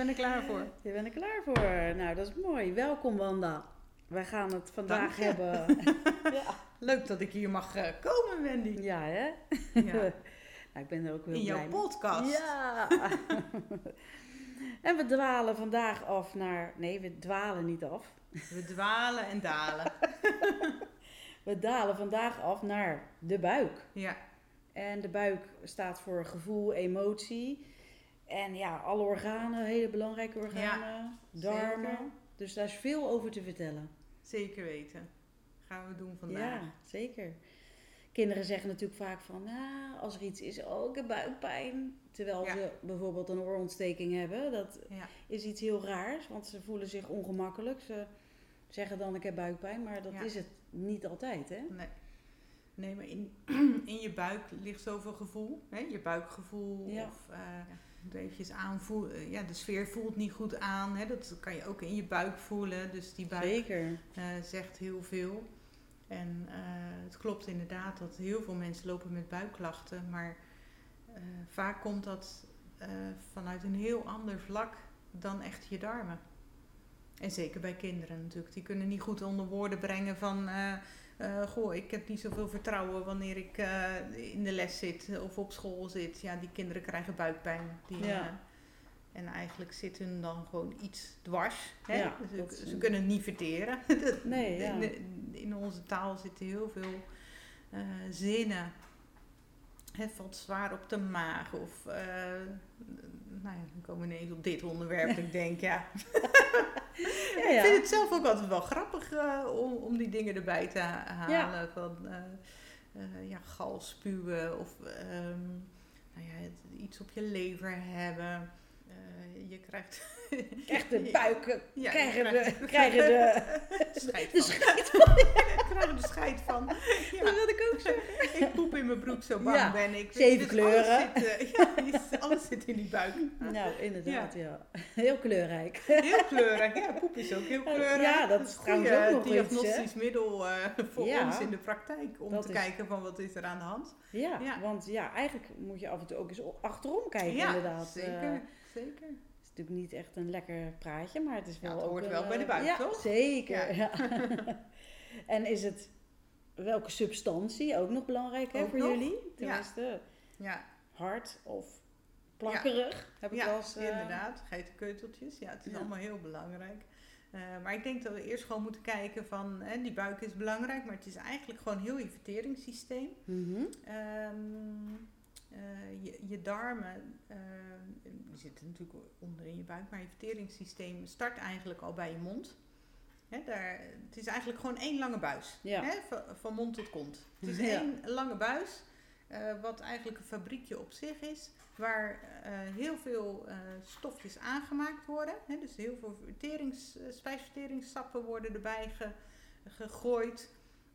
Ben er klaar voor. Je bent er klaar voor. Nou, dat is mooi. Welkom Wanda. Wij gaan het vandaag hebben. ja. Leuk dat ik hier mag eh, komen, Wendy. ja, hè? Ja. nou, ik ben er ook heel In blij jouw mee. podcast. Ja. en we dwalen vandaag af naar... Nee, we dwalen niet af. We dwalen en dalen. We dalen vandaag af naar de buik. Ja, En de buik staat voor gevoel, emotie. En ja, alle organen, hele belangrijke organen. darmen. zeker. Dus daar is veel over te vertellen. zeker weten. Gaan we doen vandaag. Ja, zeker. Kinderen zeggen natuurlijk vaak van, nou, als er iets is, oh, ik heb buikpijn. Terwijl Ja. ze bijvoorbeeld een oorontsteking hebben. Dat Ja. is iets heel raars, want ze voelen zich ongemakkelijk. Ze zeggen dan, ik heb buikpijn, maar dat is het niet altijd, hè? Nee. Nee, maar in, in je buik ligt zoveel gevoel. Hè? Je buikgevoel. Ja. Of eh eventjes aanvoelen. Ja, de sfeer voelt niet goed aan. Hè? Dat kan je ook in je buik voelen. Dus die buik Zeker. eh, zegt heel veel. En eh, het klopt inderdaad dat heel veel mensen lopen met buikklachten. Maar eh, vaak komt dat eh, vanuit een heel ander vlak dan echt je darmen. En zeker bij kinderen natuurlijk. Die kunnen niet goed onder woorden brengen van... eh, goh, ik heb niet zoveel vertrouwen wanneer ik eh, in de les zit of op school zit. Ja, die kinderen krijgen buikpijn. Die, Ja. eh, en eigenlijk zit hun dan gewoon iets dwars. Hè? Ja, ze, kunnen niet verteren. Nee, ja. in, in onze taal zitten heel veel zinnen. Het valt zwaar op de maag. Of, eh, nou ja, dan komen we ineens op dit onderwerp. Ik denk, ja. Ja, Ik vind het zelf ook altijd wel grappig eh, om, om die dingen erbij te ha- halen. Van eh, ja, gal spuwen of ehm, nou ja, het- iets op je lever hebben. Eh, je krijgt... Echt de buiken Ja, krijgen, de, krijgen de... Scheid De van. Ik krijg er de scheid van. Dat Ja, wilde ik ook zeggen. ik poep in mijn broek, zo bang Ja, ben ik. zeven Dus kleuren. Alles zit, eh, ja, alles zit in die buik. Nou, inderdaad, ja. Heel kleurrijk. Heel kleurig. Ja, poep is ook heel kleurig. Ja, dat is een trouwens ook nog iets, diagnostisch middel eh, voor ons in de praktijk. Om Dat te is- kijken van wat is er aan de hand. Ja, Ja. want ja, eigenlijk moet je af en toe ook eens achterom kijken, ja, inderdaad. zeker. Eh, zeker. het is natuurlijk niet echt een lekker praatje, maar het is Ja, wel het ook hoort een, wel bij de eh, buik, ja, toch? zeker. Ja. en is het welke substantie ook nog belangrijk hè, voor nog? jullie? Ja. Tenminste, Ja, hard of plakkerig, heb ik ja wel eens... eh, inderdaad. Geitenkeuteltjes. Ja, het is Ja. allemaal heel belangrijk. Eh, maar ik denk dat we eerst gewoon moeten kijken van... Hè, die buik is belangrijk, maar het is eigenlijk gewoon heel je verteringssysteem. mhm. Ehm, eh, je, je darmen, eh, die zitten natuurlijk onder in je buik, maar je verteringssysteem start eigenlijk al bij je mond. Hè, daar, het is eigenlijk gewoon één lange buis, Ja. hè, van, van mond tot kont. Het is Ja. één lange buis, eh, wat eigenlijk een fabriekje op zich is, waar heel veel stofjes aangemaakt worden. Hè, dus heel veel verterings, spijsverteringssappen worden erbij ge- gegooid.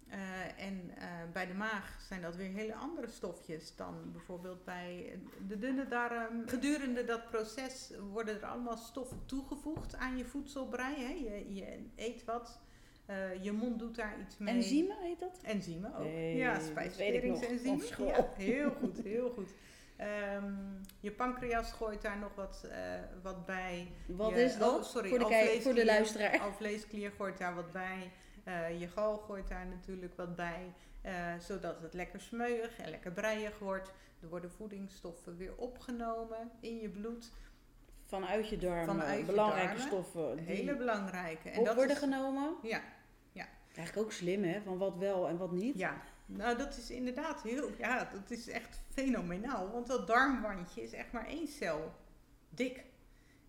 Eh, en eh, bij de maag zijn dat weer hele andere stofjes dan bijvoorbeeld bij de dunne darm. Gedurende dat proces worden er allemaal stoffen toegevoegd aan je voedselbrei. Hè. Je, je eet wat, eh, je mond doet daar iets mee. Enzymen heet dat? Enzymen ook. Ja, spijsverteringsenzymen. Ja, heel goed, heel goed. Ehm, je pancreas gooit daar nog wat, wat bij. Wat Je- is dat? oh, sorry, voor, de voor de luisteraar. Alvleesklier gooit daar wat bij. Eh, je gal gooit daar natuurlijk wat bij. eh, zodat het lekker smeuig en lekker breiig wordt. Er worden voedingsstoffen weer opgenomen in je bloed. Vanuit je darmen. Vanuit je belangrijke darmen. stoffen die Hele belangrijke. En op dat worden is, genomen. Ja, Eigenlijk ook slim, hè? Van wat wel en wat niet. ja, nou dat is inderdaad heel, ja, dat is echt fenomenaal. Want dat darmwandje is echt maar één cel dik.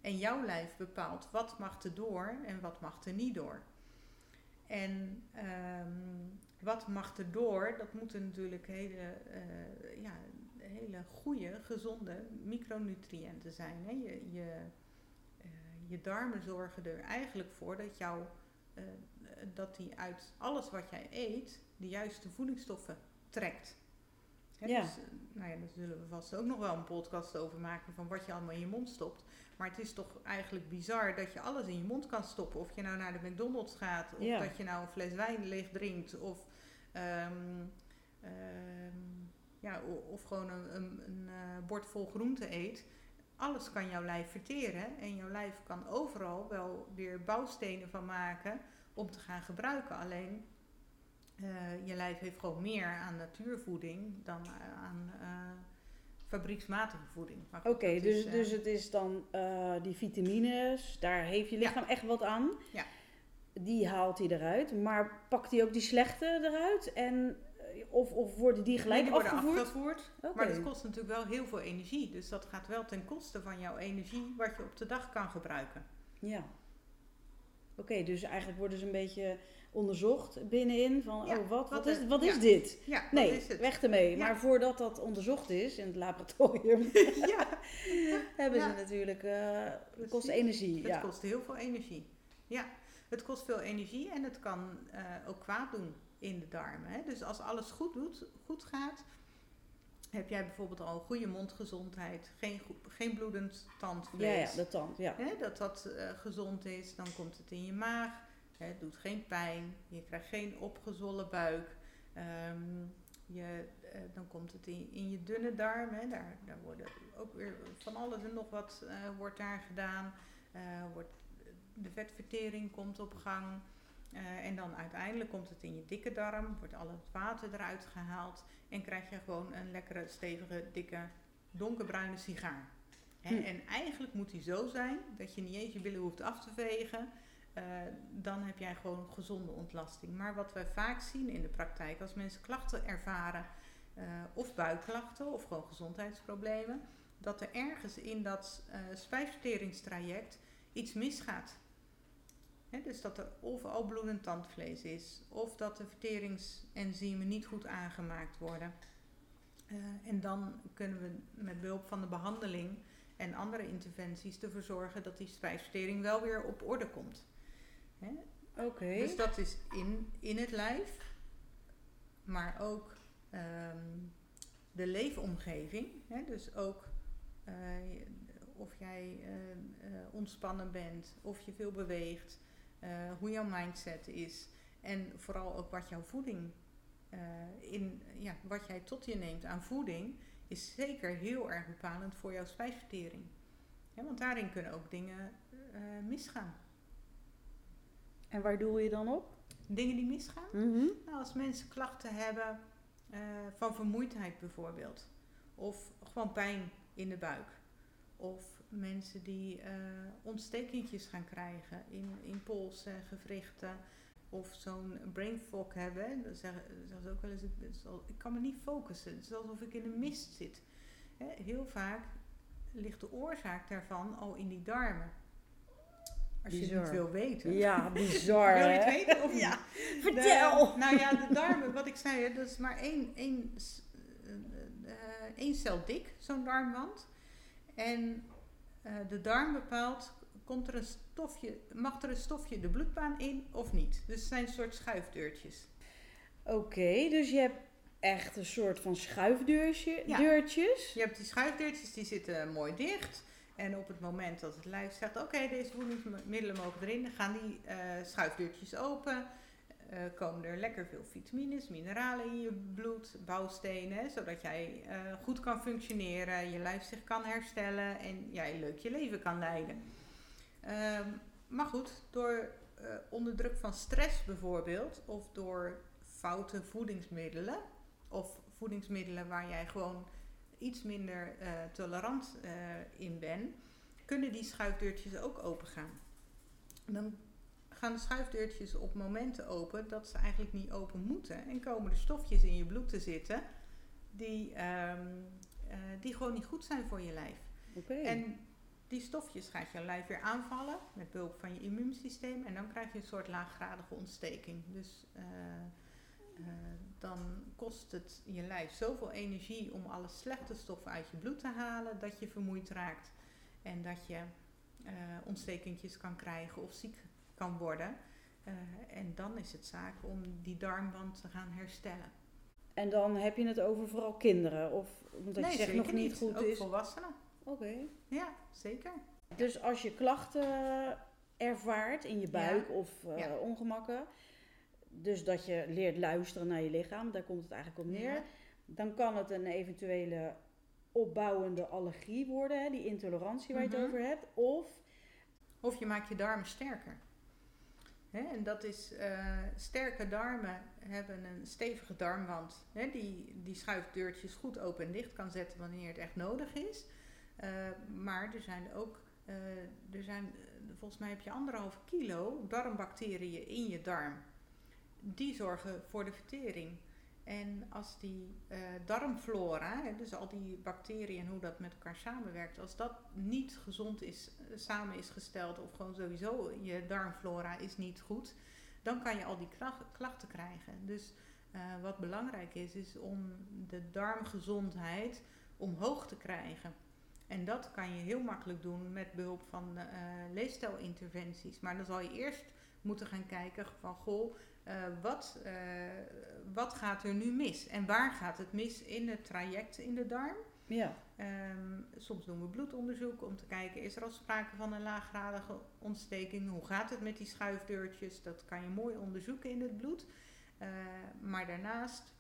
En jouw lijf bepaalt wat mag er door en wat mag er niet door. En ehm, wat mag er door, dat moeten natuurlijk hele, eh, ja, hele goede, gezonde micronutriënten zijn. Hè. Je, je, eh, je darmen zorgen er eigenlijk voor dat, jou, eh, dat die uit alles wat jij eet de juiste voedingsstoffen trekt. Hè, Ja. Dus, eh, nou ja, daar zullen we vast ook nog wel een podcast over maken van wat je allemaal in je mond stopt. Maar het is toch eigenlijk bizar dat je alles in je mond kan stoppen. Of je nou naar de McDonald's gaat, of Ja. dat je nou een fles wijn leeg drinkt, of, ehm, ehm, ja, of gewoon een, een, een eh, bord vol groente eet. Alles kan jouw lijf verteren en jouw lijf kan overal wel weer bouwstenen van maken om te gaan gebruiken. Alleen eh, je lijf heeft gewoon meer aan natuurvoeding dan eh, aan eh, fabrieksmatige voeding. Oké, dus, is, eh, dus het is dan die vitamines, daar heeft je lichaam echt wat aan. Ja. Die haalt hij eruit, maar pakt hij ook die slechte eruit? En, of, of worden die gelijk nee, die worden afgevoerd? afgevoerd. Oké. Maar dat kost natuurlijk wel heel veel energie. Dus dat gaat wel ten koste van jouw energie wat je op de dag kan gebruiken. Ja. Oké, dus eigenlijk worden ze een beetje onderzocht binnenin van, Ja, oh wat, wat, is, wat is ja. dit? Ja, Nee, is het. weg ermee. Maar voordat dat onderzocht is in het laboratorium, ja, hebben ze natuurlijk, eh het kost energie. het kost heel veel energie. Ja, het kost veel energie en het kan eh, ook kwaad doen in de darmen. Hè? Dus als alles goed, doet, goed gaat, heb jij bijvoorbeeld al een goede mondgezondheid, geen, geen bloedend ja, tandvlees. ja, de tand, ja. Hè, dat dat eh, gezond is, dan komt het in je maag. Hè, het doet geen pijn, je krijgt geen opgezwollen buik. Ehm, je, eh, dan komt het in, in je dunne darm. Hè, daar, daar worden ook weer van alles en nog wat eh, wordt daar gedaan. Wordt, de vetvertering komt op gang. Eh, en dan uiteindelijk komt het in je dikke darm, wordt al het water eruit gehaald. En krijg je gewoon een lekkere, stevige, dikke, donkerbruine sigaar. Hè, Hm. En eigenlijk moet die zo zijn dat je niet eens je billen hoeft af te vegen. Eh, dan heb jij gewoon gezonde ontlasting. Maar wat wij vaak zien in de praktijk, als mensen klachten ervaren, eh, of buikklachten of gewoon gezondheidsproblemen, dat er ergens in dat spijsverteringstraject iets misgaat. Dus dat er of al bloedend tandvlees is, of dat de verteringsenzymen niet goed aangemaakt worden. Eh, en dan kunnen we met behulp van de behandeling en andere interventies ervoor zorgen dat die spijsvertering wel weer op orde komt. Oké. Dus dat is in, in het lijf, maar ook ehm, de leefomgeving. Dus ook eh, of jij eh, ontspannen bent, of je veel beweegt, eh, hoe jouw mindset is. En vooral ook wat jouw voeding, eh, in, ja, wat jij tot je neemt aan voeding, is zeker heel erg bepalend voor jouw spijsvertering. Want daarin kunnen ook dingen eh, misgaan. En waar doe je dan op? Dingen die misgaan? Mhm. Nou, als mensen klachten hebben van vermoeidheid bijvoorbeeld. Of gewoon pijn in de buik. Of mensen die eh ontstekentjes gaan krijgen in, in pols en gewrichten. Of zo'n brain fog hebben. Dan zeggen, zeggen ze ook wel eens, ik kan me niet focussen. Het is alsof ik in een mist zit. Hè, heel vaak ligt de oorzaak daarvan al in die darmen. Als je het niet wil weten. Ja, bizar Wil je het weten of niet? Ja, vertel! De- nou ja, de darmen, wat ik zei, dat is maar één, één, eh, eh, één cel dik, zo'n darmwand. En de darm bepaalt, komt er een stofje, mag er een stofje de bloedbaan in of niet. Dus het zijn een soort schuifdeurtjes. Oké, dus je hebt echt een soort van schuifdeurtje, Ja. deurtjes. Je hebt die schuifdeurtjes, die zitten mooi dicht. En op het moment dat het lijf zegt, oké, deze voedingsmiddelen mogen erin, dan gaan die eh, schuifdeurtjes open. Eh, komen er lekker veel vitamines, mineralen in je bloed, bouwstenen, zodat jij eh, goed kan functioneren, je lijf zich kan herstellen en jij leuk je leven kan leiden. Ehm, maar goed, door eh, onder druk van stress bijvoorbeeld, of door foute voedingsmiddelen, of voedingsmiddelen waar jij gewoon iets minder tolerant in bent, kunnen die schuifdeurtjes ook open gaan. Dan gaan de schuifdeurtjes op momenten open dat ze eigenlijk niet open moeten. En komen er stofjes in je bloed te zitten die, ehm, eh, die gewoon niet goed zijn voor je lijf. En die stofjes gaat je lijf weer aanvallen met behulp van je immuunsysteem. En dan krijg je een soort laaggradige ontsteking. Dus eh, eh, dan kost het je lijf zoveel energie om alle slechte stoffen uit je bloed te halen dat je vermoeid raakt en dat je uh, ontstekentjes kan krijgen of ziek kan worden. Uh, en dan is het zaak om die darmwand te gaan herstellen. En dan heb je het over vooral kinderen? Of omdat nee, je zegt nog niet goed ook is? volwassenen. Oké. Ja, zeker. Dus als je klachten ervaart in je buik of uh, ja. ongemakken, dus dat je leert luisteren naar je lichaam, daar komt het eigenlijk op neer, ja. dan kan het een eventuele opbouwende allergie worden, hè, die intolerantie waar je Mhm. het over hebt, of Of je maakt je darmen sterker. En dat is, eh, sterke darmen hebben een stevige darmwand die, die schuifdeurtjes goed open en dicht kan zetten wanneer het echt nodig is. Eh, maar er zijn ook, eh, er zijn, volgens mij heb je anderhalve kilo darmbacteriën in je darm. Die zorgen voor de vertering. En als die eh, darmflora, hè, dus al die bacteriën en hoe dat met elkaar samenwerkt, als dat niet gezond is, eh, samen is gesteld, of gewoon sowieso je darmflora is niet goed, dan kan je al die klachten krijgen. Dus eh, wat belangrijk is, is om de darmgezondheid omhoog te krijgen. En dat kan je heel makkelijk doen met behulp van eh leefstijlinterventies. Maar dan zal je eerst moeten gaan kijken van, goh, uh, wat, uh, wat gaat er nu mis? En waar gaat het mis in het traject in de darm? ja. Um, soms doen we bloedonderzoek om te kijken, is er al sprake van een laaggradige ontsteking? Hoe gaat het met die schuifdeurtjes? Dat kan je mooi onderzoeken in het bloed. Uh, maar daarnaast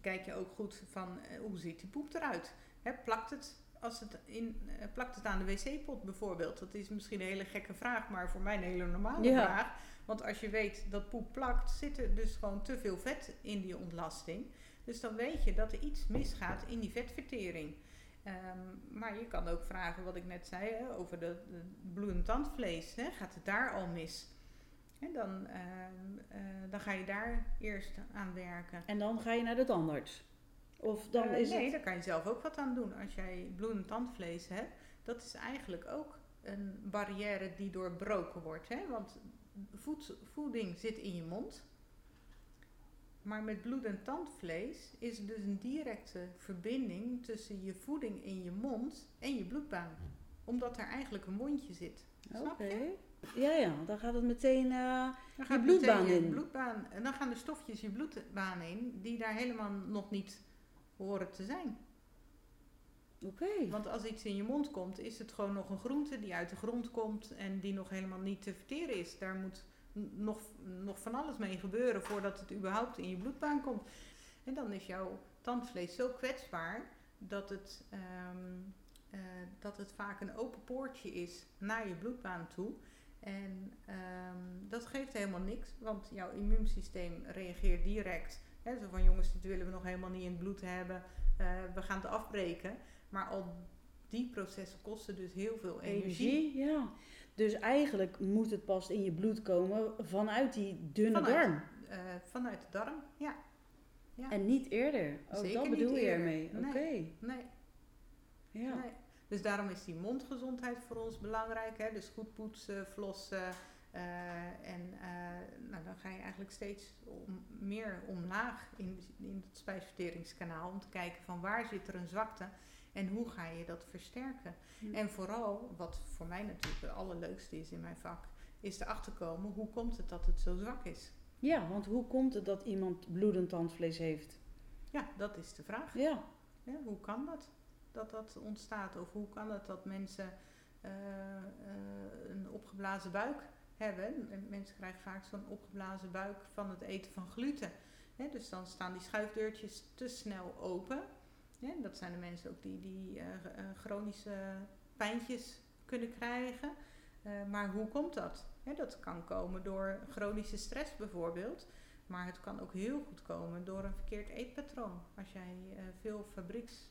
kijk je ook goed van, hoe ziet die poep eruit? Hè, plakt het als het in, uh, plakt het aan de wc-pot bijvoorbeeld? Dat is misschien een hele gekke vraag, maar voor mij een hele normale Ja. vraag. Want als je weet dat poep plakt, zit er dus gewoon te veel vet in die ontlasting. Dus dan weet je dat er iets misgaat in die vetvertering. Um, maar je kan ook vragen wat ik net zei hè, over de, de bloedend tandvlees. Hè, gaat het daar al mis? En dan, uh, uh, dan ga je daar eerst aan werken. En dan ga je naar de tandarts? Of dan uh, is nee, het... daar kan je zelf ook wat aan doen. Als jij bloedend tandvlees hebt, dat is eigenlijk ook een barrière die doorbroken wordt. Hè? Want voed, voeding zit in je mond. Maar met bloedend tandvlees is er dus een directe verbinding tussen je voeding in je mond en je bloedbaan. Omdat er eigenlijk een mondje zit. Snap Oké. je? Ja, ja, dan gaat het meteen uh, Dan je gaat bloedbaan meteen je in. bloedbaan, en dan gaan de stofjes je bloedbaan in die daar helemaal nog niet horen te zijn. Oké. Want als iets in je mond komt, is het gewoon nog een groente die uit de grond komt en die nog helemaal niet te verteren is. Daar moet nog, nog van alles mee gebeuren voordat het überhaupt in je bloedbaan komt. En dan is jouw tandvlees zo kwetsbaar dat het, ehm, eh, dat het vaak een open poortje is naar je bloedbaan toe. En ehm, dat geeft helemaal niks, want jouw immuunsysteem reageert direct. Hè, zo van jongens, dit willen we nog helemaal niet in het bloed hebben. Eh, we gaan het afbreken. Maar al die processen kosten dus heel veel energie. Energie, ja. Dus eigenlijk moet het pas in je bloed komen vanuit die dunne Vanuit. darm. Eh, vanuit de darm, ja. ja. En niet eerder. Zeker dat bedoel je ermee. Oké. Nee. Nee, Ja. nee. Dus daarom is die mondgezondheid voor ons belangrijk. Hè? Dus goed poetsen, flossen. Eh, en eh, nou, dan ga je eigenlijk steeds om, meer omlaag in, in het spijsverteringskanaal. Om te kijken van waar zit er een zwakte. En hoe ga je dat versterken? En vooral, wat voor mij natuurlijk het allerleukste is in mijn vak, is erachter komen hoe komt het dat het zo zwak is. Ja, want hoe komt het dat iemand bloedend tandvlees heeft? Ja, dat is de vraag. Ja. Ja, hoe kan dat? Dat dat ontstaat? Of hoe kan het dat mensen uh, uh, een opgeblazen buik hebben? En mensen krijgen vaak zo'n opgeblazen buik van het eten van gluten. Dus dan staan die schuifdeurtjes te snel open. Dat zijn de mensen ook die, die uh, chronische pijntjes kunnen krijgen. Uh, maar hoe komt dat? Dat kan komen door chronische stress bijvoorbeeld. Maar het kan ook heel goed komen door een verkeerd eetpatroon. Als jij uh, veel fabrieks,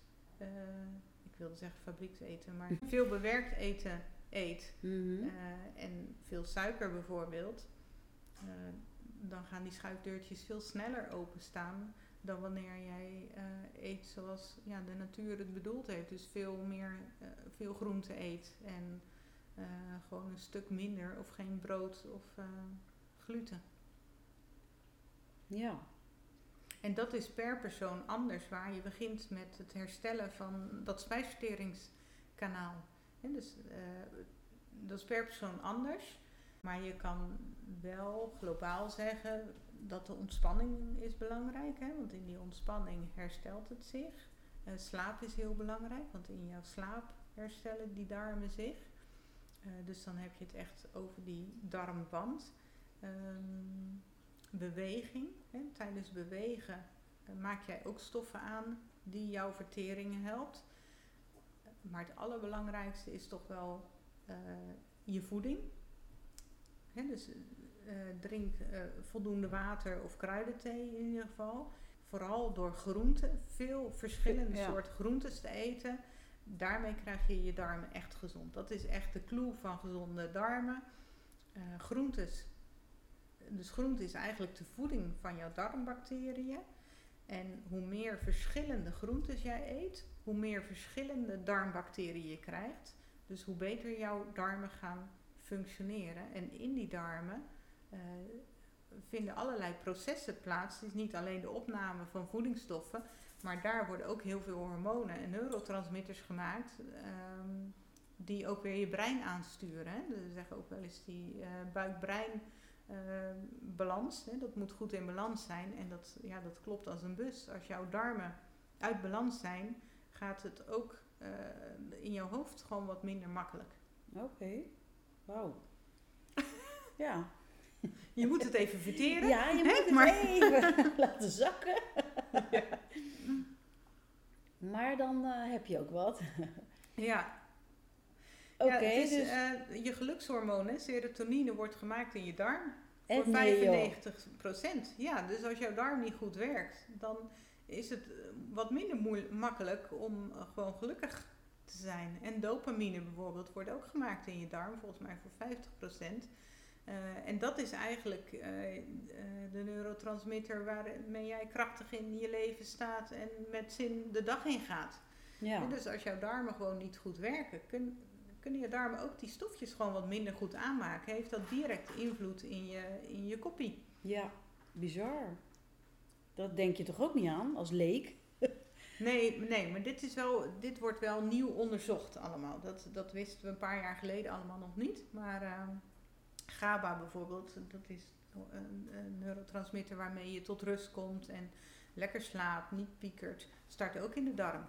ik wilde zeggen fabriekseten, maar veel bewerkt eten eet Mhm. uh, en veel suiker bijvoorbeeld, uh, dan gaan die schuifdeurtjes veel sneller openstaan dan wanneer jij uh, eet zoals ja, de natuur het bedoeld heeft. Dus veel meer, veel groente eet en gewoon een stuk minder of geen brood of gluten. Ja. En dat is per persoon anders, waar je begint met het herstellen van dat spijsverteringskanaal. Hè, dus eh, dat is per persoon anders. Maar je kan wel globaal zeggen dat de ontspanning is belangrijk. Hè? Want in die ontspanning herstelt het zich. Uh, slaap is heel belangrijk, want in jouw slaap herstellen die darmen zich. Uh, dus dan heb je het echt over die darmband. Um, beweging. Hè? Tijdens bewegen maak jij ook stoffen aan die jouw verteringen helpt. Maar het allerbelangrijkste is toch wel je voeding. Hè? Dus uh, drink uh, voldoende water of kruidenthee in ieder geval. Vooral door groenten, veel verschillende ja. soorten groentes te eten. Daarmee krijg je je darmen echt gezond. Dat is echt de clue van gezonde darmen. Groentes. Dus groente is eigenlijk de voeding van jouw darmbacteriën. En hoe meer verschillende groentes jij eet, hoe meer verschillende darmbacteriën je krijgt. Dus hoe beter jouw darmen gaan functioneren. En in die darmen uh, vinden allerlei processen plaats. Het is niet alleen de opname van voedingsstoffen, maar daar worden ook heel veel hormonen en neurotransmitters gemaakt. Um, die ook weer je brein aansturen. Hè. Ze zeggen ook wel eens die uh, buik-brein uh, balans. Hè. Dat moet goed in balans zijn. En dat, ja, dat klopt als een bus. Als jouw darmen uit balans zijn, gaat het ook uh, in jouw hoofd gewoon wat minder makkelijk. Oké, okay. wauw. ja. Je moet het even verteren. Ja, je moet het maar... even laten zakken. Ja. Maar dan uh, heb je ook wat. Ja. Oké, okay, ja, dus... Uh, je gelukshormoon, serotonine, wordt gemaakt in je darm. Voor 95 procent. Ja, dus als jouw darm niet goed werkt, dan is het wat minder makkelijk om uh, gewoon gelukkig te zijn. En dopamine bijvoorbeeld wordt ook gemaakt in je darm, volgens mij voor 50 procent. Uh, en dat is eigenlijk uh, de neurotransmitter waarmee jij krachtig in je leven staat en met zin de dag ingaat. Ja. En dus als jouw darmen gewoon niet goed werken, kun, kunnen je darmen ook die stofjes gewoon wat minder goed aanmaken. Heeft dat direct invloed in je, in je koppie. Ja, bizar. Dat denk je toch ook niet aan als leek? nee, nee, maar dit, is wel, dit wordt wel nieuw onderzocht allemaal. Dat, dat wisten we een paar jaar geleden allemaal nog niet. Maar ehm, GABA bijvoorbeeld, dat is een, een, neurotransmitter waarmee je tot rust komt en lekker slaapt, niet piekert, start ook in de darm.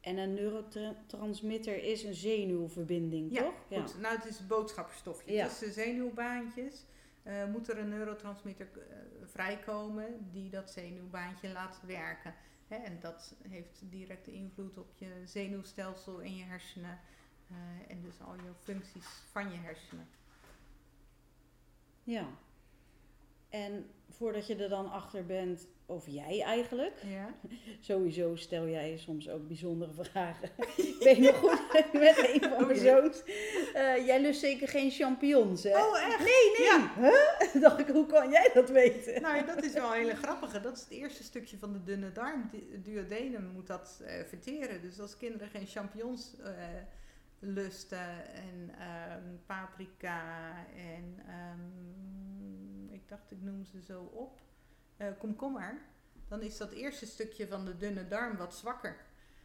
En een neurotransmitter is een zenuwverbinding, ja, toch? Goed. Ja, nou het is een boodschappenstofje. Ja. Tussen zenuwbaantjes uh, moet er een neurotransmitter uh, vrijkomen die dat zenuwbaantje laat werken. Hè, en dat heeft directe invloed op je zenuwstelsel en je hersenen. Uh, en dus al je functies van je hersenen. Ja. En voordat je er dan achter bent, of jij eigenlijk, ja. sowieso stel jij soms ook bijzondere vragen. ik weet nog goed met een van mijn zoons. Uh, jij lust zeker geen champignons, hè? Oh, echt? Nee, nee. Ja. Huh? dacht ik, hoe kan jij dat weten? Nou, dat is wel een hele grappige. Dat is het eerste stukje van de dunne darm. Duodenum moet dat uh, verteren. Dus als kinderen geen champignons... Uh, lusten en um, paprika en um, ik dacht ik noem ze zo op, uh, komkommer, dan is dat eerste stukje van de dunne darm wat zwakker.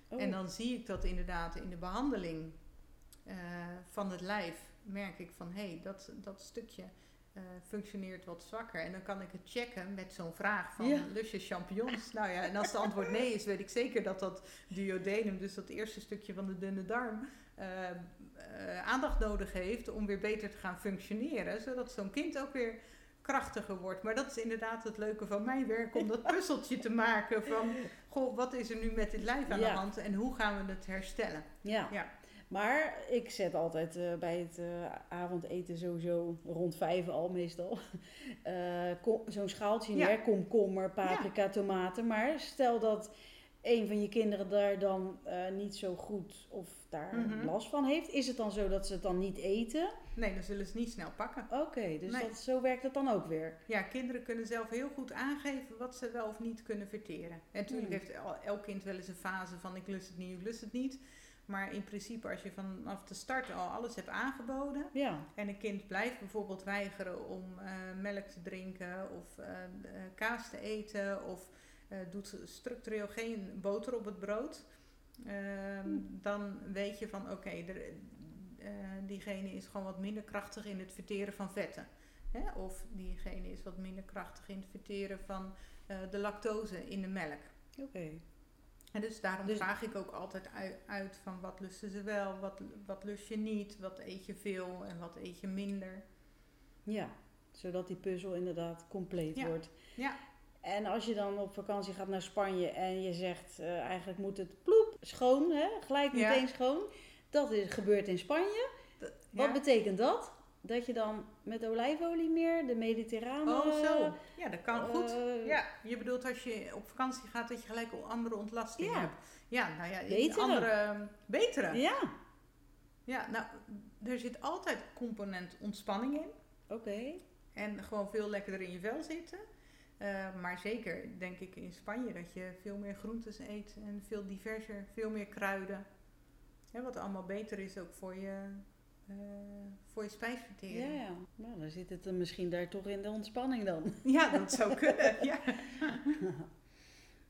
Oh. En dan zie ik dat inderdaad in de behandeling uh, van het lijf, merk ik van hé, hey, dat, dat stukje uh, functioneert wat zwakker. En dan kan ik het checken met zo'n vraag van ja. lus je champignons? nou ja, en als de antwoord nee is, weet ik zeker dat dat duodenum, dus dat eerste stukje van de dunne darm, uh, uh, aandacht nodig heeft om weer beter te gaan functioneren. Zodat zo'n kind ook weer krachtiger wordt. Maar dat is inderdaad het leuke van mijn werk, om dat puzzeltje te maken van, goh, wat is er nu met dit lijf aan ja. de hand en hoe gaan we het herstellen? Ja. ja. Maar ik zet altijd uh, bij het uh, avondeten sowieso rond vijf al meestal. Uh, Zo'n schaaltje ja. neer, komkommer, paprika, tomaten. Maar stel dat een van je kinderen daar dan niet zo goed of daar mm -hmm. last van heeft. Is het dan zo dat ze het dan niet eten? Nee, dan zullen ze niet snel pakken. Oké, okay, dus nee. dat, zo werkt het dan ook weer. Ja, kinderen kunnen zelf heel goed aangeven wat ze wel of niet kunnen verteren. En natuurlijk mm. heeft elk kind wel eens een fase van ik lust het niet, ik lust het niet. Maar in principe, als je vanaf de start al alles hebt aangeboden. Ja. En een kind blijft bijvoorbeeld weigeren om uh, melk te drinken of uh, kaas te eten. Of eh, doet structureel geen boter op het brood, ehm, dan weet je van oké, eh, diegene is gewoon wat minder krachtig in het verteren van vetten. Hè? Of diegene is wat minder krachtig in het verteren van eh, de lactose in de melk. Oké. En dus daarom Dus- vraag ik ook altijd uit, uit van wat lusten ze wel, wat, wat lust je niet, wat eet je veel en wat eet je minder. Ja, zodat die puzzel inderdaad compleet Ja. wordt. Ja. En als je dan op vakantie gaat naar Spanje en je zegt eh, eigenlijk moet het ploep schoon, hè? gelijk Ja. meteen schoon. Dat is, gebeurt in Spanje. Dat- Wat betekent dat? Dat je dan met olijfolie meer de mediterrane... Oh, zo. Ja, dat kan goed. eh, Ja, je bedoelt als je op vakantie gaat dat je gelijk al andere ontlasting Ja. hebt. Ja, nou ja, Betere. andere betere. Ja, Ja, nou, er zit altijd component ontspanning in. oké. En gewoon veel lekkerder in je vel zitten. Eh, maar zeker denk ik in Spanje dat je veel meer groentes eet en veel diverser, veel meer kruiden. Ja, wat allemaal beter is ook voor je, eh, voor je Ja, spijsvertering. ja. Nou, dan zit het er misschien daar toch in de ontspanning dan. Ja, dat zou kunnen. Ja.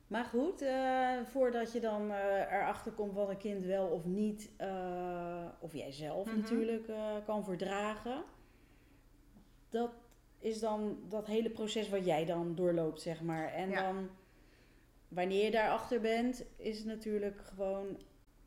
Maar goed, eh, voordat je dan erachter komt wat een kind wel of niet, of jij zelf Mhm. natuurlijk, kan verdragen. Dat is dan dat hele proces wat jij dan doorloopt, zeg maar. En Ja. dan, wanneer je daarachter bent, is het natuurlijk gewoon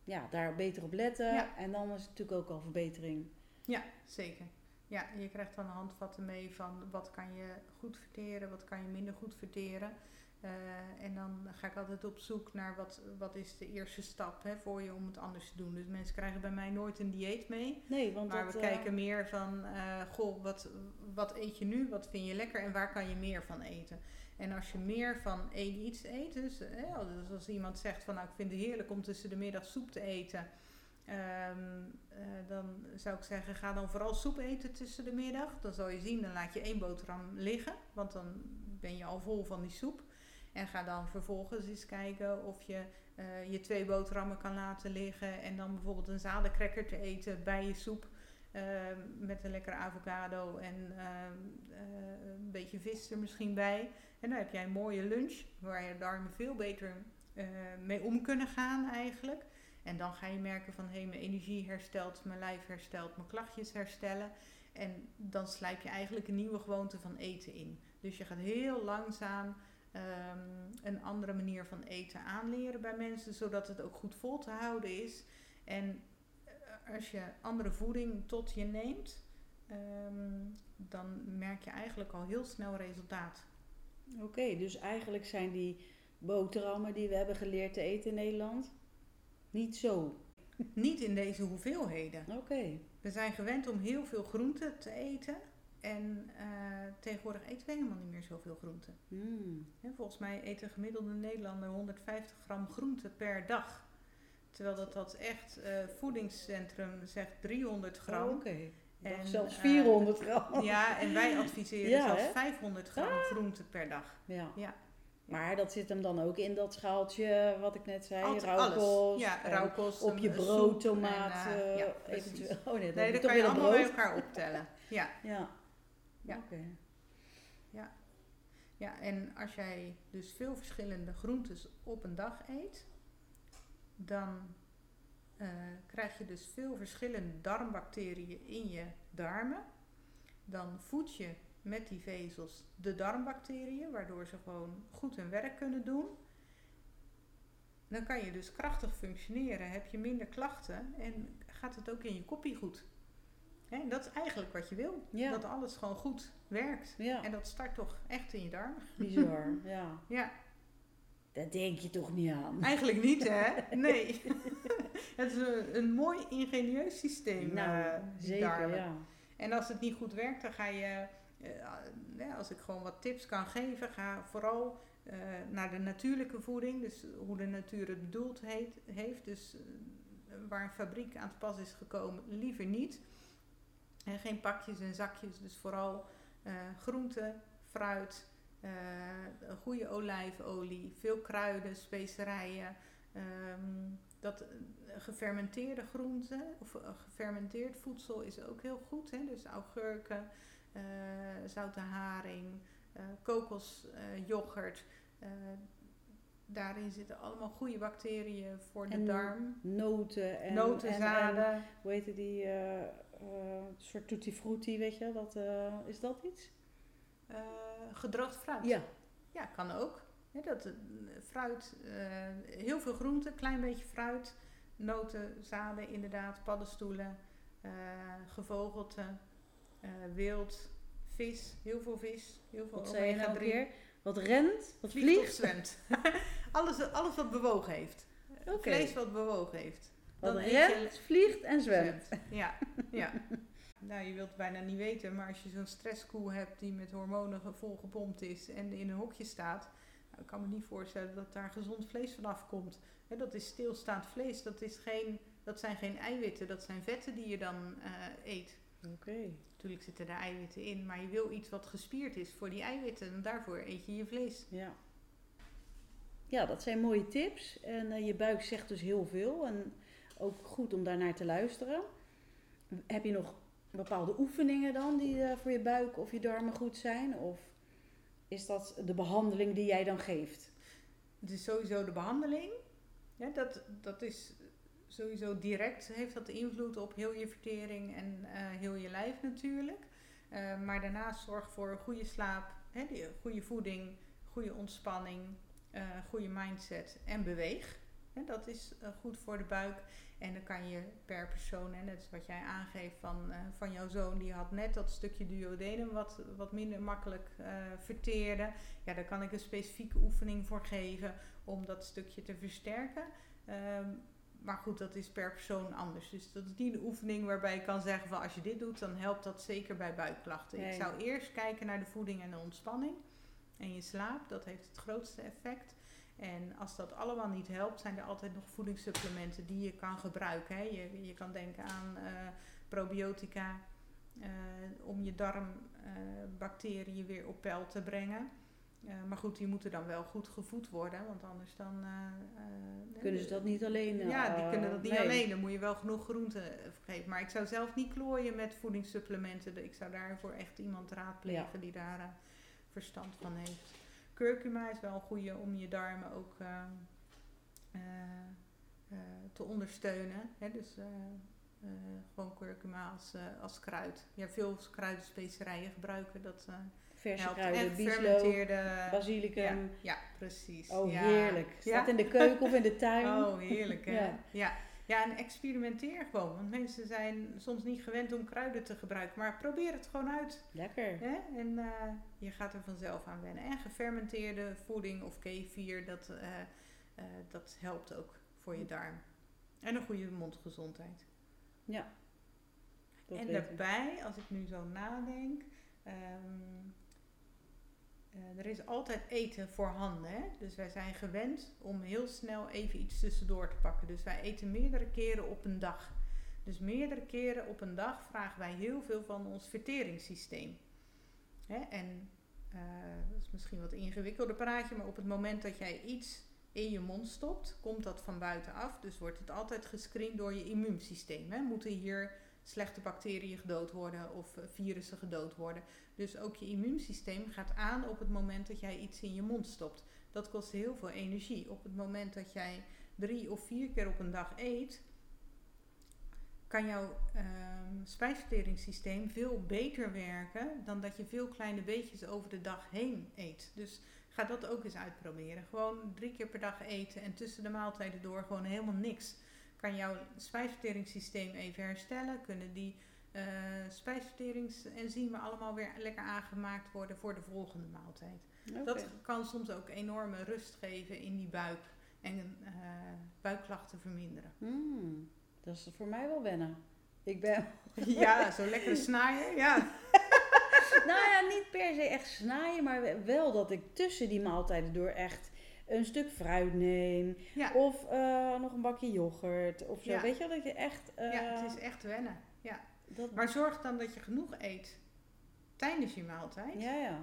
ja, daar beter op letten. Ja. En dan is het natuurlijk ook al verbetering. Ja, zeker. Ja, je krijgt dan handvatten mee van wat kan je goed verteren, wat kan je minder goed verteren. Eh, en dan ga ik altijd op zoek naar wat, wat is de eerste stap hè, voor je om het anders te doen. Dus mensen krijgen bij mij nooit een dieet mee. Nee, want Maar dat, we eh, kijken meer van, eh, goh, wat, wat eet je nu? Wat vind je lekker en waar kan je meer van eten? En als je meer van één iets eet, dus, dus als iemand zegt van, nou ik vind het heerlijk om tussen de middag soep te eten. ehm, eh, dan zou ik zeggen, ga dan vooral soep eten tussen de middag. Dan zal je zien, dan laat je één boterham liggen, want dan ben je al vol van die soep. En ga dan vervolgens eens kijken of je eh, je twee boterhammen kan laten liggen. En dan bijvoorbeeld een zadencracker te eten bij je soep. eh, met een lekkere avocado en ehm, eh, een beetje vis er misschien bij. En dan heb jij een mooie lunch waar je darmen veel beter eh, mee om kunnen gaan eigenlijk. En dan ga je merken van hé, hey, mijn energie herstelt, mijn lijf herstelt, mijn klachtjes herstellen. En dan slijp je eigenlijk een nieuwe gewoonte van eten in. Dus je gaat heel langzaam ehm, een andere manier van eten aanleren bij mensen, zodat het ook goed vol te houden is. En eh, als je andere voeding tot je neemt, ehm, dan merk je eigenlijk al heel snel resultaat. Oké, dus eigenlijk zijn die boterhammen die we hebben geleerd te eten in Nederland niet zo. Niet in deze hoeveelheden. Oké. We zijn gewend om heel veel groenten te eten. En eh, tegenwoordig eten we helemaal niet meer zoveel groenten. Hè, volgens mij eet een gemiddelde Nederlander 150 gram groente per dag. Terwijl dat, dat echt eh, voedingscentrum zegt 300 gram. Oh, En, zelfs eh, 400 gram. Ja, en wij adviseren Ja, zelfs hè? 500 gram groente per dag. Ja. Ja. Maar dat zit hem dan ook in dat schaaltje wat ik net zei, Altijd rauwkost. Ja, rauwkost. Op je brood, soep en, tomaat, eh, eh, ja, eventueel. Oh nee, dat Nee, dat kan je allemaal bij elkaar optellen. Ja. Ja. Ja. Oké. Ja, en als jij dus veel verschillende groentes op een dag eet, dan eh, krijg je dus veel verschillende darmbacteriën in je darmen. Dan voed je met die vezels de darmbacteriën, waardoor ze gewoon goed hun werk kunnen doen. Dan kan je dus krachtig functioneren, heb je minder klachten en gaat het ook in je koppie goed. En dat is eigenlijk wat je wil. Ja. Dat alles gewoon goed werkt. Ja, En dat start toch echt in je darmen? bizar. Ja. Ja, Daar denk je toch niet aan. eigenlijk niet hè? Nee. het is een, een mooi ingenieus systeem. Nou, eh, zeker, darmen. ja. En als het niet goed werkt, dan ga je, eh, ja, als ik gewoon wat tips kan geven, ga vooral eh, naar de natuurlijke voeding. Dus hoe de natuur het bedoeld heet, heeft. Dus eh, waar een fabriek aan te pas is gekomen, liever niet. En geen pakjes en zakjes, dus vooral eh groenten, fruit, eh, goede olijfolie, veel kruiden, specerijen. ehm, dat eh, gefermenteerde groenten of gefermenteerd voedsel is ook heel goed. Hè? Dus augurken, eh, zoute haring, kokosyoghurt. daarin zitten allemaal goede bacteriën voor de En darm. Noten en... Noten, en- en- hoe heet die... eh, eh, soort tutti frutti, weet je? Dat, eh, is dat iets? eh, gedroogd fruit. Ja. Ja, kan ook. Dat, fruit, heel veel groenten, klein beetje fruit, noten, zaden inderdaad, paddenstoelen, gevogelte, wild, vis, heel veel vis, heel veel Wat zei je nou omega-3. weer? Wat rent? Wat Vliegt of vliegt? zwemt. alles, alles wat bewogen heeft. Vlees wat bewogen heeft. Dan je- vliegt en zwemt. Ja, ja. Nou, je wilt het bijna niet weten, maar als je zo'n stresskoe hebt die met hormonen ge- volgepompt is en in een hokje staat, nou, ik kan me niet voorstellen dat daar gezond vlees vanaf komt. Hè, dat is stilstaand vlees, dat, is geen, dat zijn geen eiwitten, dat zijn vetten die je dan eh, eet. Oké. Natuurlijk zitten er eiwitten in, maar je wil iets wat gespierd is voor die eiwitten en daarvoor eet je je vlees. Ja. Ja, dat zijn mooie tips. En eh, je buik zegt dus heel veel. En ook goed om daarnaar te luisteren. Heb je nog bepaalde oefeningen dan die eh, voor je buik of je darmen goed zijn? Of is dat de behandeling die jij dan geeft? Is sowieso de behandeling. Dat, dat is sowieso direct, heeft dat invloed op heel je vertering en eh, heel je lijf natuurlijk. Eh, maar daarnaast zorg voor goede slaap, hè, goede voeding, goede ontspanning, goede mindset en beweeg. Dat is goed voor de buik. En dan kan je per persoon, en dat is wat jij aangeeft van, eh, van jouw zoon, die had net dat stukje duodenum wat, wat minder makkelijk eh, verteerde. Ja, daar kan ik een specifieke oefening voor geven om dat stukje te versterken. Ehm, maar goed, dat is per persoon anders. Dus dat is niet de oefening waarbij je kan zeggen van als je dit doet, dan helpt dat zeker bij buikklachten. Nee. Ik zou eerst kijken naar de voeding en de ontspanning en je slaap. Dat heeft het grootste effect. En als dat allemaal niet helpt, zijn er altijd nog voedingssupplementen die je kan gebruiken. Hè. Je, je kan denken aan eh, probiotica eh, om je darmbacteriën weer op peil te brengen. Eh, maar goed, die moeten dan wel goed gevoed worden, want anders dan... Kunnen ze dat niet alleen? ja, die kunnen dat niet nee. alleen. Dan moet je wel genoeg groente geven. Maar ik zou zelf niet klooien met voedingssupplementen. Ik zou daarvoor echt iemand raadplegen die daar verstand van heeft. Curcuma is wel een goede om je darmen ook eh, eh, eh, te ondersteunen. Hè? Dus eh, gewoon curcuma als, als kruid. Ja, veel kruiden, specerijen gebruiken. Dat Verse helpt. kruiden, bieslook, fermenteerde... basilicum. Ja, ja, precies. Oh, Ja. heerlijk. Ja. Staat in de keuken of in de tuin. Oh, heerlijk hè? Ja. Ja. ja. en experimenteer gewoon. Want mensen zijn soms niet gewend om kruiden te gebruiken. Maar probeer het gewoon uit. Lekker. Hè? En eh, je gaat er vanzelf aan wennen. En gefermenteerde voeding of kefir, dat, eh, eh, dat helpt ook voor je darm. En een goede mondgezondheid. Dat en daarbij, als ik nu zo nadenk... ehm, eh, er is altijd eten voorhanden. Hè? Dus wij zijn gewend om heel snel even iets tussendoor te pakken. Dus wij eten meerdere keren op een dag. Dus meerdere keren op een dag vragen wij heel veel van ons verteringssysteem. Hè? En eh, dat is misschien wat ingewikkelder praatje, maar op het moment dat jij iets in je mond stopt, komt dat van buitenaf. Dus wordt het altijd gescreend door je immuunsysteem. Hè? Moeten hier slechte bacteriën gedood worden of eh, virussen gedood worden. Dus ook je immuunsysteem gaat aan op het moment dat jij iets in je mond stopt. Dat kost heel veel energie. Op het moment dat jij drie of vier keer op een dag eet, kan jouw ehm spijsverteringssysteem veel beter werken dan dat je veel kleine beetjes over de dag heen eet. Dus ga dat ook eens uitproberen. Gewoon drie keer per dag eten en tussen de maaltijden door gewoon helemaal niks. Kan jouw spijsverteringssysteem even herstellen? Kunnen die eh spijsverteringsenzymen allemaal weer lekker aangemaakt worden voor de volgende maaltijd? Dat kan soms ook enorme rust geven in die buik en eh, buikklachten verminderen. Mm, dat is voor mij wel wennen. Ik ben, Ja, zo lekker snijden. Ja. nou ja, niet per se echt snijden, maar wel dat ik tussen die maaltijden door echt een stuk fruit neem. Ja. Of eh, nog een bakje yoghurt of zo. Ja. Weet je wel, dat je echt... ja, het is echt wennen. Ja. dat, Maar zorg dan dat je genoeg eet tijdens je maaltijd. ja, ja.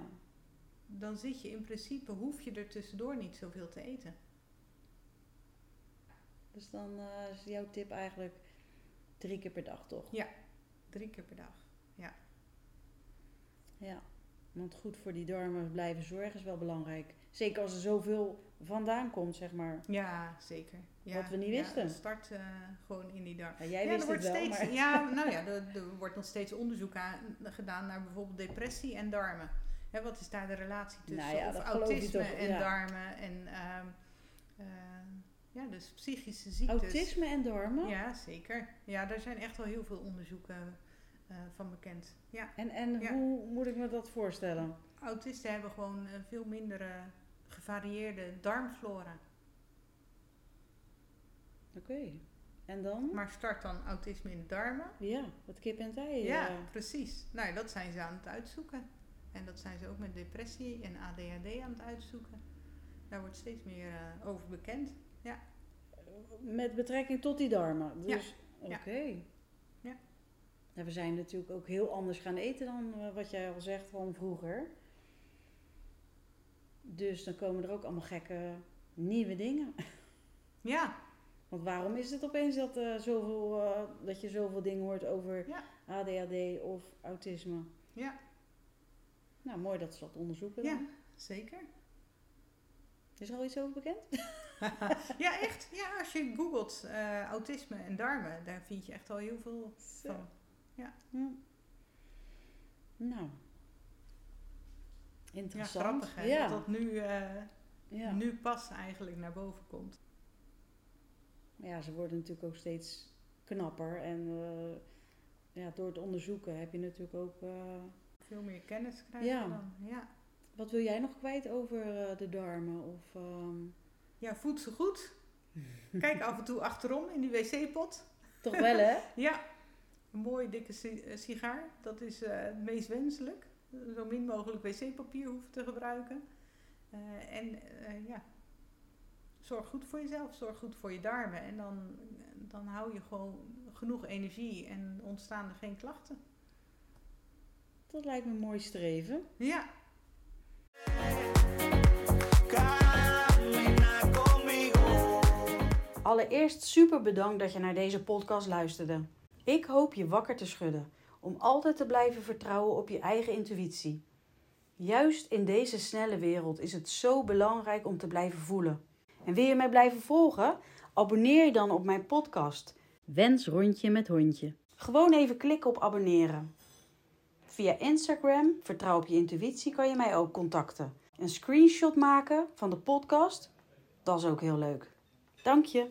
Dan zit je in principe, hoef je er tussendoor niet zoveel te eten. Dus dan eh, is jouw tip eigenlijk drie keer per dag, toch? Drie keer per dag. Ja. Want goed voor die darmen blijven zorgen is wel belangrijk. Zeker als er zoveel vandaan komt, zeg maar. Ja, zeker. Ja, Wat we niet ja, wisten. het start eh, gewoon in die darm. Ja, jij ja, wist er wordt het wel, steeds, maar... ja, nou ja, er, er wordt nog steeds onderzoek aan, gedaan naar bijvoorbeeld depressie en darmen. Hè, wat is daar de relatie tussen? Nou ja, of autisme toch, en ja. darmen en ehm, eh, ja, dus psychische ziektes. Autisme en darmen? Ja, zeker. Ja, daar zijn echt wel heel veel onderzoeken eh, van bekend. Ja, En, en Ja. hoe moet ik me dat voorstellen? autisten hebben gewoon veel minder gevarieerde darmflora. Oké. En dan? Maar start dan autisme in de darmen? Ja, het kip en ei. Ja, eh. precies. Nou, dat zijn ze aan het uitzoeken. En dat zijn ze ook met depressie en ADHD aan het uitzoeken. Daar wordt steeds meer eh, over bekend. Met betrekking tot die darmen. Ja. Dus, oké. Ja. Ja. Ja, we zijn natuurlijk ook heel anders gaan eten dan eh, wat jij al zegt van vroeger. Dus dan komen er ook allemaal gekke nieuwe dingen. Ja, Want waarom is het opeens dat, eh, zoveel, eh, dat je zoveel dingen hoort over Ja. ADHD of autisme? ja, Nou, mooi dat ze dat onderzoeken. ja, dan. zeker. Is er al iets over bekend? ja, echt. Ja, als je googelt eh, autisme en darmen, daar vind je echt al heel veel van. Hm. Nou. Ja, Interessant. grappig hè, Ja. dat dat nu, ja. nu pas eigenlijk naar boven komt. Maar ja, ze worden natuurlijk ook steeds knapper. En eh, ja, door het onderzoeken heb je natuurlijk ook... eh, Veel meer kennis krijgen Ja. dan. Ja. Wat wil jij nog kwijt over eh, de darmen? Of, ehm, ja, voed ze goed. Kijk af en toe achterom in die wc-pot. toch wel, hè? Ja, een mooie dikke si- sigaar. Dat is het meest wenselijk. Zo min mogelijk wc-papier hoeven te gebruiken. En ja, zorg goed voor jezelf. Zorg goed voor je darmen. En dan, dan hou je gewoon genoeg energie en ontstaan er geen klachten. Dat lijkt me een mooi streven. Ja. Allereerst super bedankt dat je naar deze podcast luisterde. Ik hoop je wakker te schudden om altijd te blijven vertrouwen op je eigen intuïtie. Juist in deze snelle wereld is het zo belangrijk om te blijven voelen. En wil je mij blijven volgen? Abonneer je dan op mijn podcast. Wens rondje met hondje. Gewoon even klikken op abonneren. Via Instagram, vertrouw op je intuïtie, kan je mij ook contacten. Een screenshot maken van de podcast, dat is ook heel leuk. Dank je.